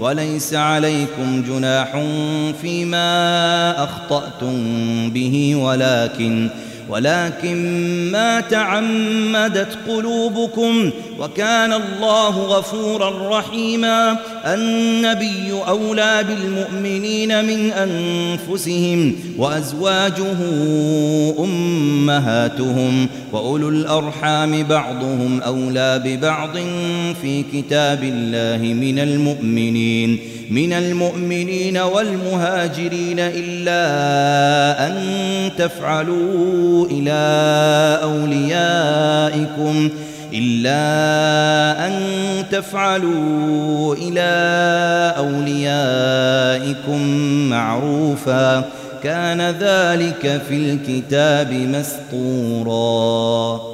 وليس عليكم جناح فيما أخطأتم به ولكن ولكن ما تعمدت قلوبكم وكان الله غفورا رحيما النبي أولى بالمؤمنين من أنفسهم وأزواجه أمهاتهم وأولو الأرحام بعضهم أولى ببعض في كتاب الله من المؤمنين من المؤمنين والمهاجرين إلا أن تفعلوا إلى أوليائكم إلا أن تفعلوا إلى أوليائكم معروفا. كان ذلك في الكتاب مسطوراً.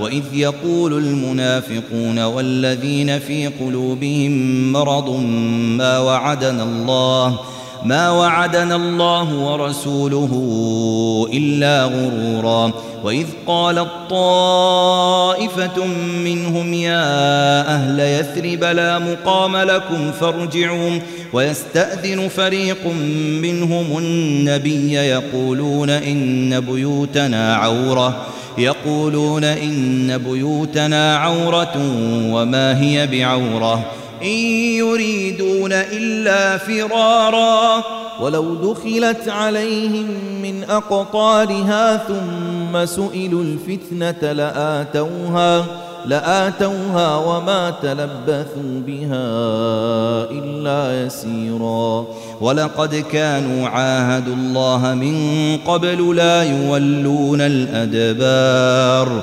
وإذ يقول المنافقون والذين في قلوبهم مرض ما وعدنا الله ما وعدنا الله ورسوله إلا غرورا. وإذ قالت طائفة منهم يا أهل يثرب لا مقام لكم فارجعوا. ويستأذن فريق منهم النبي يقولون إن بيوتنا عورة. يقولون إن بيوتنا عورة وما هي بعورة. إن يريدون إلا فرارا. ولو دخلت عليهم من أقطارها ثم سئلوا الفتنة لآتوها لآتوها وما تلبثوا بها إلا يسيرا. ولقد كانوا عاهدوا الله من قبل لا يولون الأدبار.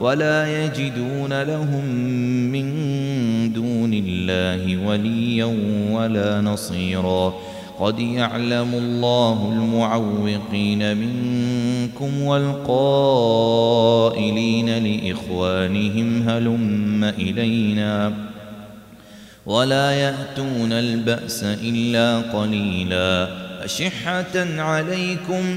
ولا يجدون لهم من دون الله وليا ولا نصيرا. قد يعلم الله المعوقين منكم والقائلين لإخوانهم هلم إلينا؟ ولا يأتون البأس إلا قليلا. أشحة عليكم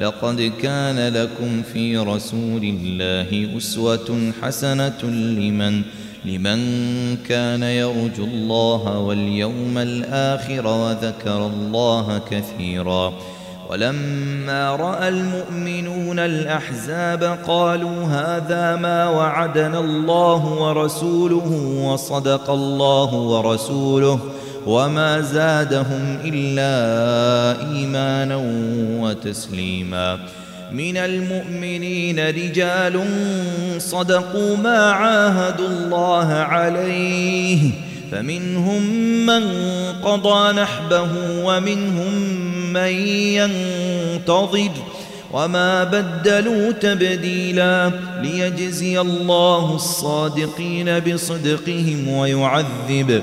لقد كان لكم في رسول الله أسوة حسنة لمن لمن كان يرجو الله واليوم الآخر وذكر الله كثيرا. ولما رأى المؤمنون الأحزاب قالوا هذا ما وعدنا الله ورسوله وصدق الله ورسوله. وما زادهم إلا إيمانا وتسليما. من المؤمنين رجال صدقوا ما عاهدوا الله عليه. فمنهم من قضى نحبه ومنهم من ينتظر. وما بدلوا تبديلا ليجزي الله الصادقين بصدقهم ويعذب.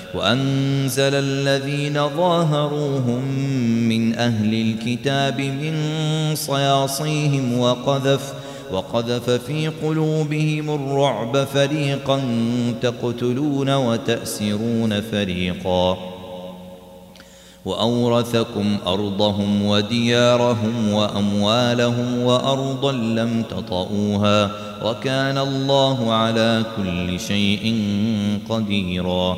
وأنزل الذين ظاهروهم من أهل الكتاب من صياصيهم وقذف وقذف في قلوبهم الرعب فريقا تقتلون وتأسرون فريقا. وأورثكم أرضهم وديارهم وأموالهم وأرضا لم تطئوها وكان الله على كل شيء قديراً.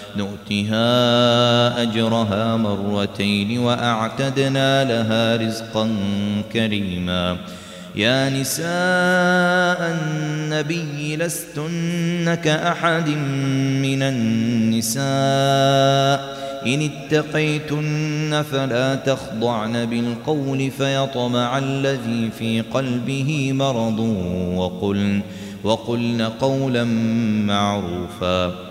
أجرها مرتين وأعتدنا لها رزقا كريما. يا نساء النبي لستن كأحد من النساء. إن اتقيتن فلا تخضعن بالقول فيطمع الذي في قلبه مرض. وقلن, وقلن قولا معروفا.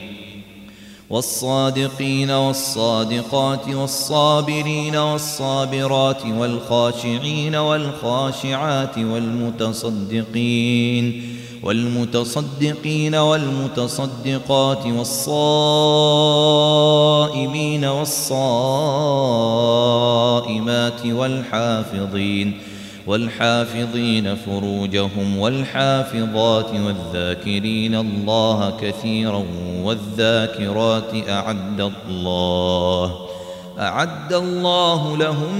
والصادقين والصادقات والصابرين والصابرات والخاشعين والخاشعات والمتصدقين والمتصدقين والمتصدقات والصائمين والصائمات والحافظين والحافظين فروجهم والحافظات والذاكرين الله كثيرا والذاكرات أعد الله أعد الله لهم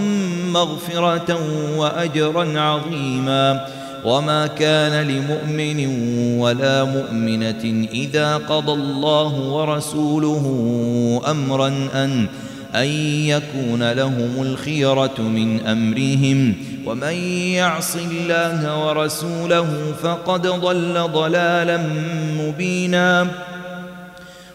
مغفرة وأجرا عظيما وما كان لمؤمن ولا مؤمنة إذا قضى الله ورسوله أمرا أن أن يكون لهم الخيرة من أمرهم ومن يعص الله ورسوله فقد ضل ضلالا مبينا.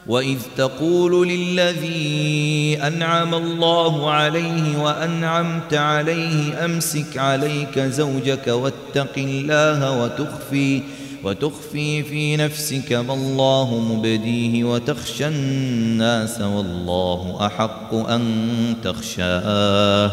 وإذ تقول للذي أنعم الله عليه وأنعمت عليه أمسك عليك زوجك واتق الله وتخفي وتخفي في نفسك ما الله مبديه وتخشى الناس والله أحق أن تخشاه.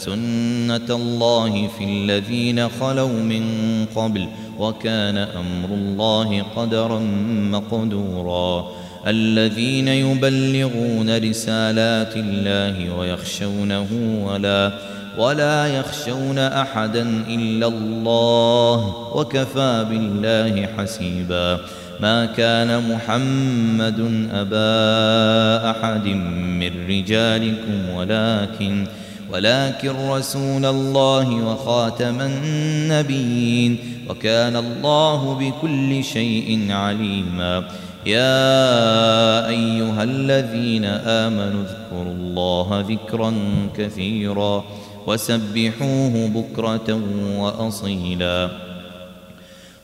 سنة الله في الذين خلوا من قبل وكان أمر الله قدرا مقدورا الذين يبلغون رسالات الله ويخشونه ولا ولا يخشون أحدا إلا الله وكفى بالله حسيبا ما كان محمد أبا أحد من رجالكم ولكن ولكن رسول الله وخاتم النبيين وكان الله بكل شيء عليما. يا أيها الذين آمنوا اذكروا الله ذكرا كثيرا وسبحوه بكرة وأصيلا.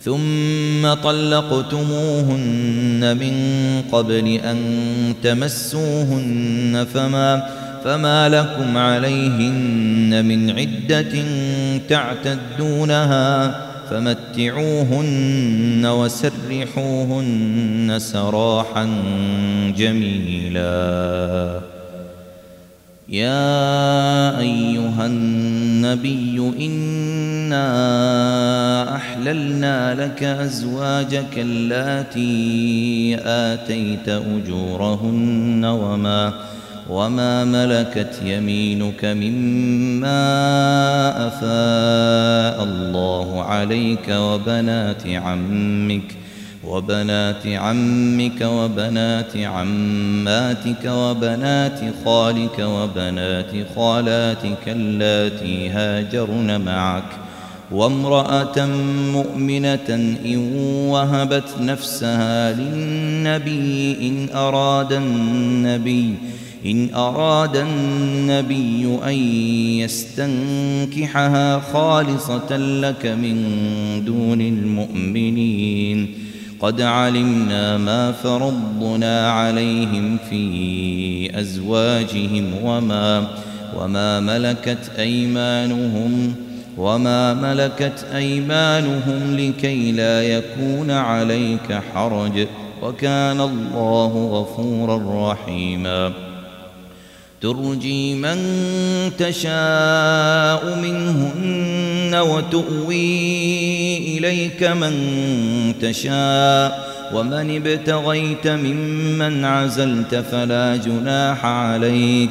ثم طلقتموهن من قبل أن تمسوهن فما فما لكم عليهن من عدة تعتدونها فمتعوهن وسرحوهن سراحا جميلا. يا أيها النبي إنا أحللنا لك أزواجك اللاتي آتيت أجورهن وما وما ملكت يمينك مما أفاء الله عليك وبنات عمك وبنات عمك وبنات عماتك وبنات خالك وبنات خالاتك اللاتي هاجرن معك وامرأة مؤمنة إن وهبت نفسها للنبي إن أراد النبي إن أراد النبي أن يستنكحها خالصة لك من دون المؤمنين. قد علمنا ما فرضنا عليهم في أزواجهم وما وما ملكت أيمانهم وما ملكت أيمانهم لكي لا يكون عليك حرج وكان الله غفورا رحيما. ترجي من تشاء منهن وتؤوي إليك من تشاء. ومن ابتغيت ممن عزلت فلا جناح عليك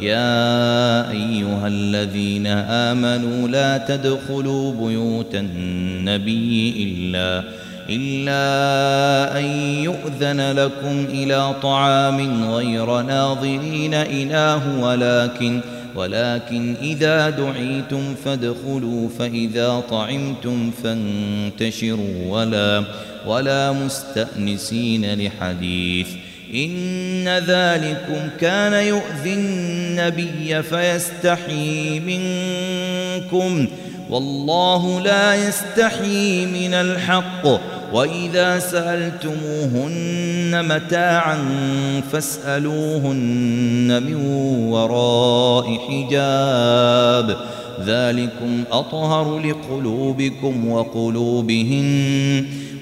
يا أيها الذين آمنوا لا تدخلوا بيوت النبي إلا إلا أن يؤذن لكم إلى طعام غير ناظرين إله ولكن ولكن إذا دعيتم فادخلوا فإذا طعمتم فانتشروا ولا ولا مستأنسين لحديث. إن ذلكم كان يؤذي النبي فيستحي منكم. والله لا يستحي من الحق. وإذا سألتموهن متاعا فاسألوهن من وراء حجاب. ذلكم أطهر لقلوبكم وقلوبهن.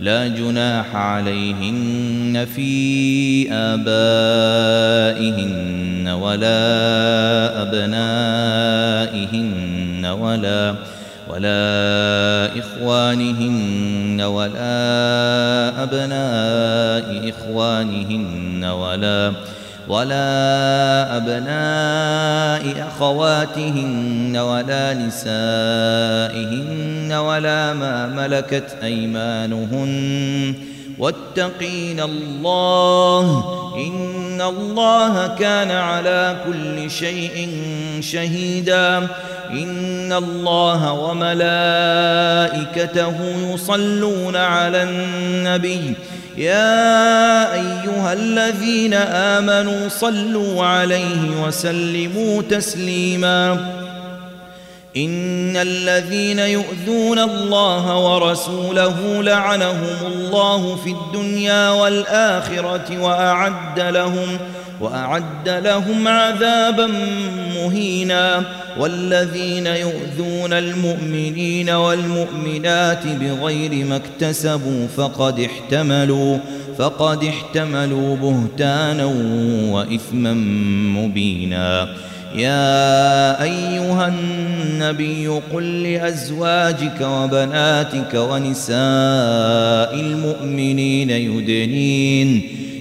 لا جناح عليهن في آبائهن ولا أبنائهن ولا ولا إخوانهن ولا أبناء إخوانهن ولا ولا أبناء أخواتهن ولا نسائهن ولا ما ملكت أيمانهن. واتقين الله إن الله كان على كل شيء شهيدا. إن الله وملائكته يصلون على النبي يا أيها الذين آمنوا صلوا عليه وسلموا تسليما. إن الذين يؤذون الله ورسوله لعنهم الله في الدنيا والآخرة وأعد لهم وأعد لهم عذابا مهينا والذين يؤذون المؤمنين والمؤمنات بغير ما اكتسبوا فقد احتملوا فقد احتملوا بهتانا وإثما مبينا. يا أيها النبي قل لأزواجك وبناتك ونساء المؤمنين يدنين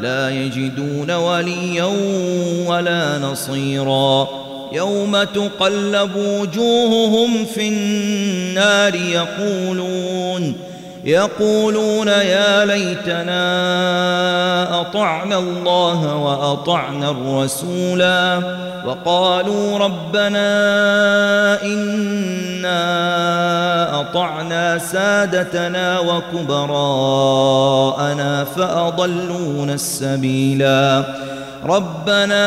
لا يجدون وليا ولا نصيرا. يوم تقلب وجوههم في النار يقولون يقولون يا ليتنا أطعنا الله وأطعنا الرسولا وقالوا ربنا إنا أطعنا سادتنا وكبراءنا فأضلون السبيلا ربنا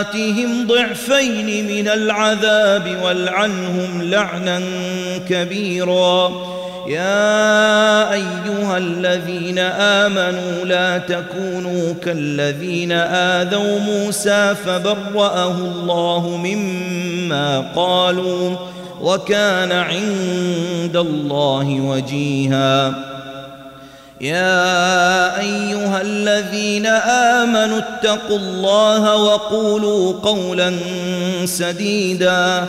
آتهم ضعفين من العذاب والعنهم لعنا كبيراً يا أيها الذين آمنوا لا تكونوا كالذين آذوا موسى فبرأه الله مما قالوا وكان عند الله وجيها. يا أيها الذين آمنوا اتقوا الله وقولوا قولا سديدا.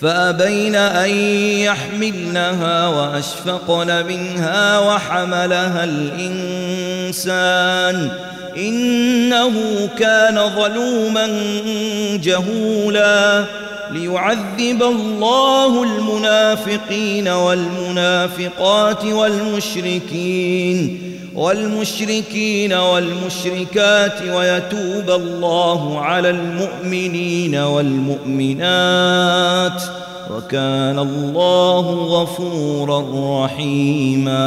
فأبين أن يحملنها وأشفقن منها وحملها الإنسان إنه كان ظلوما جهولا ليعذب الله المنافقين والمنافقات والمشركين والمشركين والمشركات ويتوب الله على المؤمنين والمؤمنات وكان الله غفورا رحيما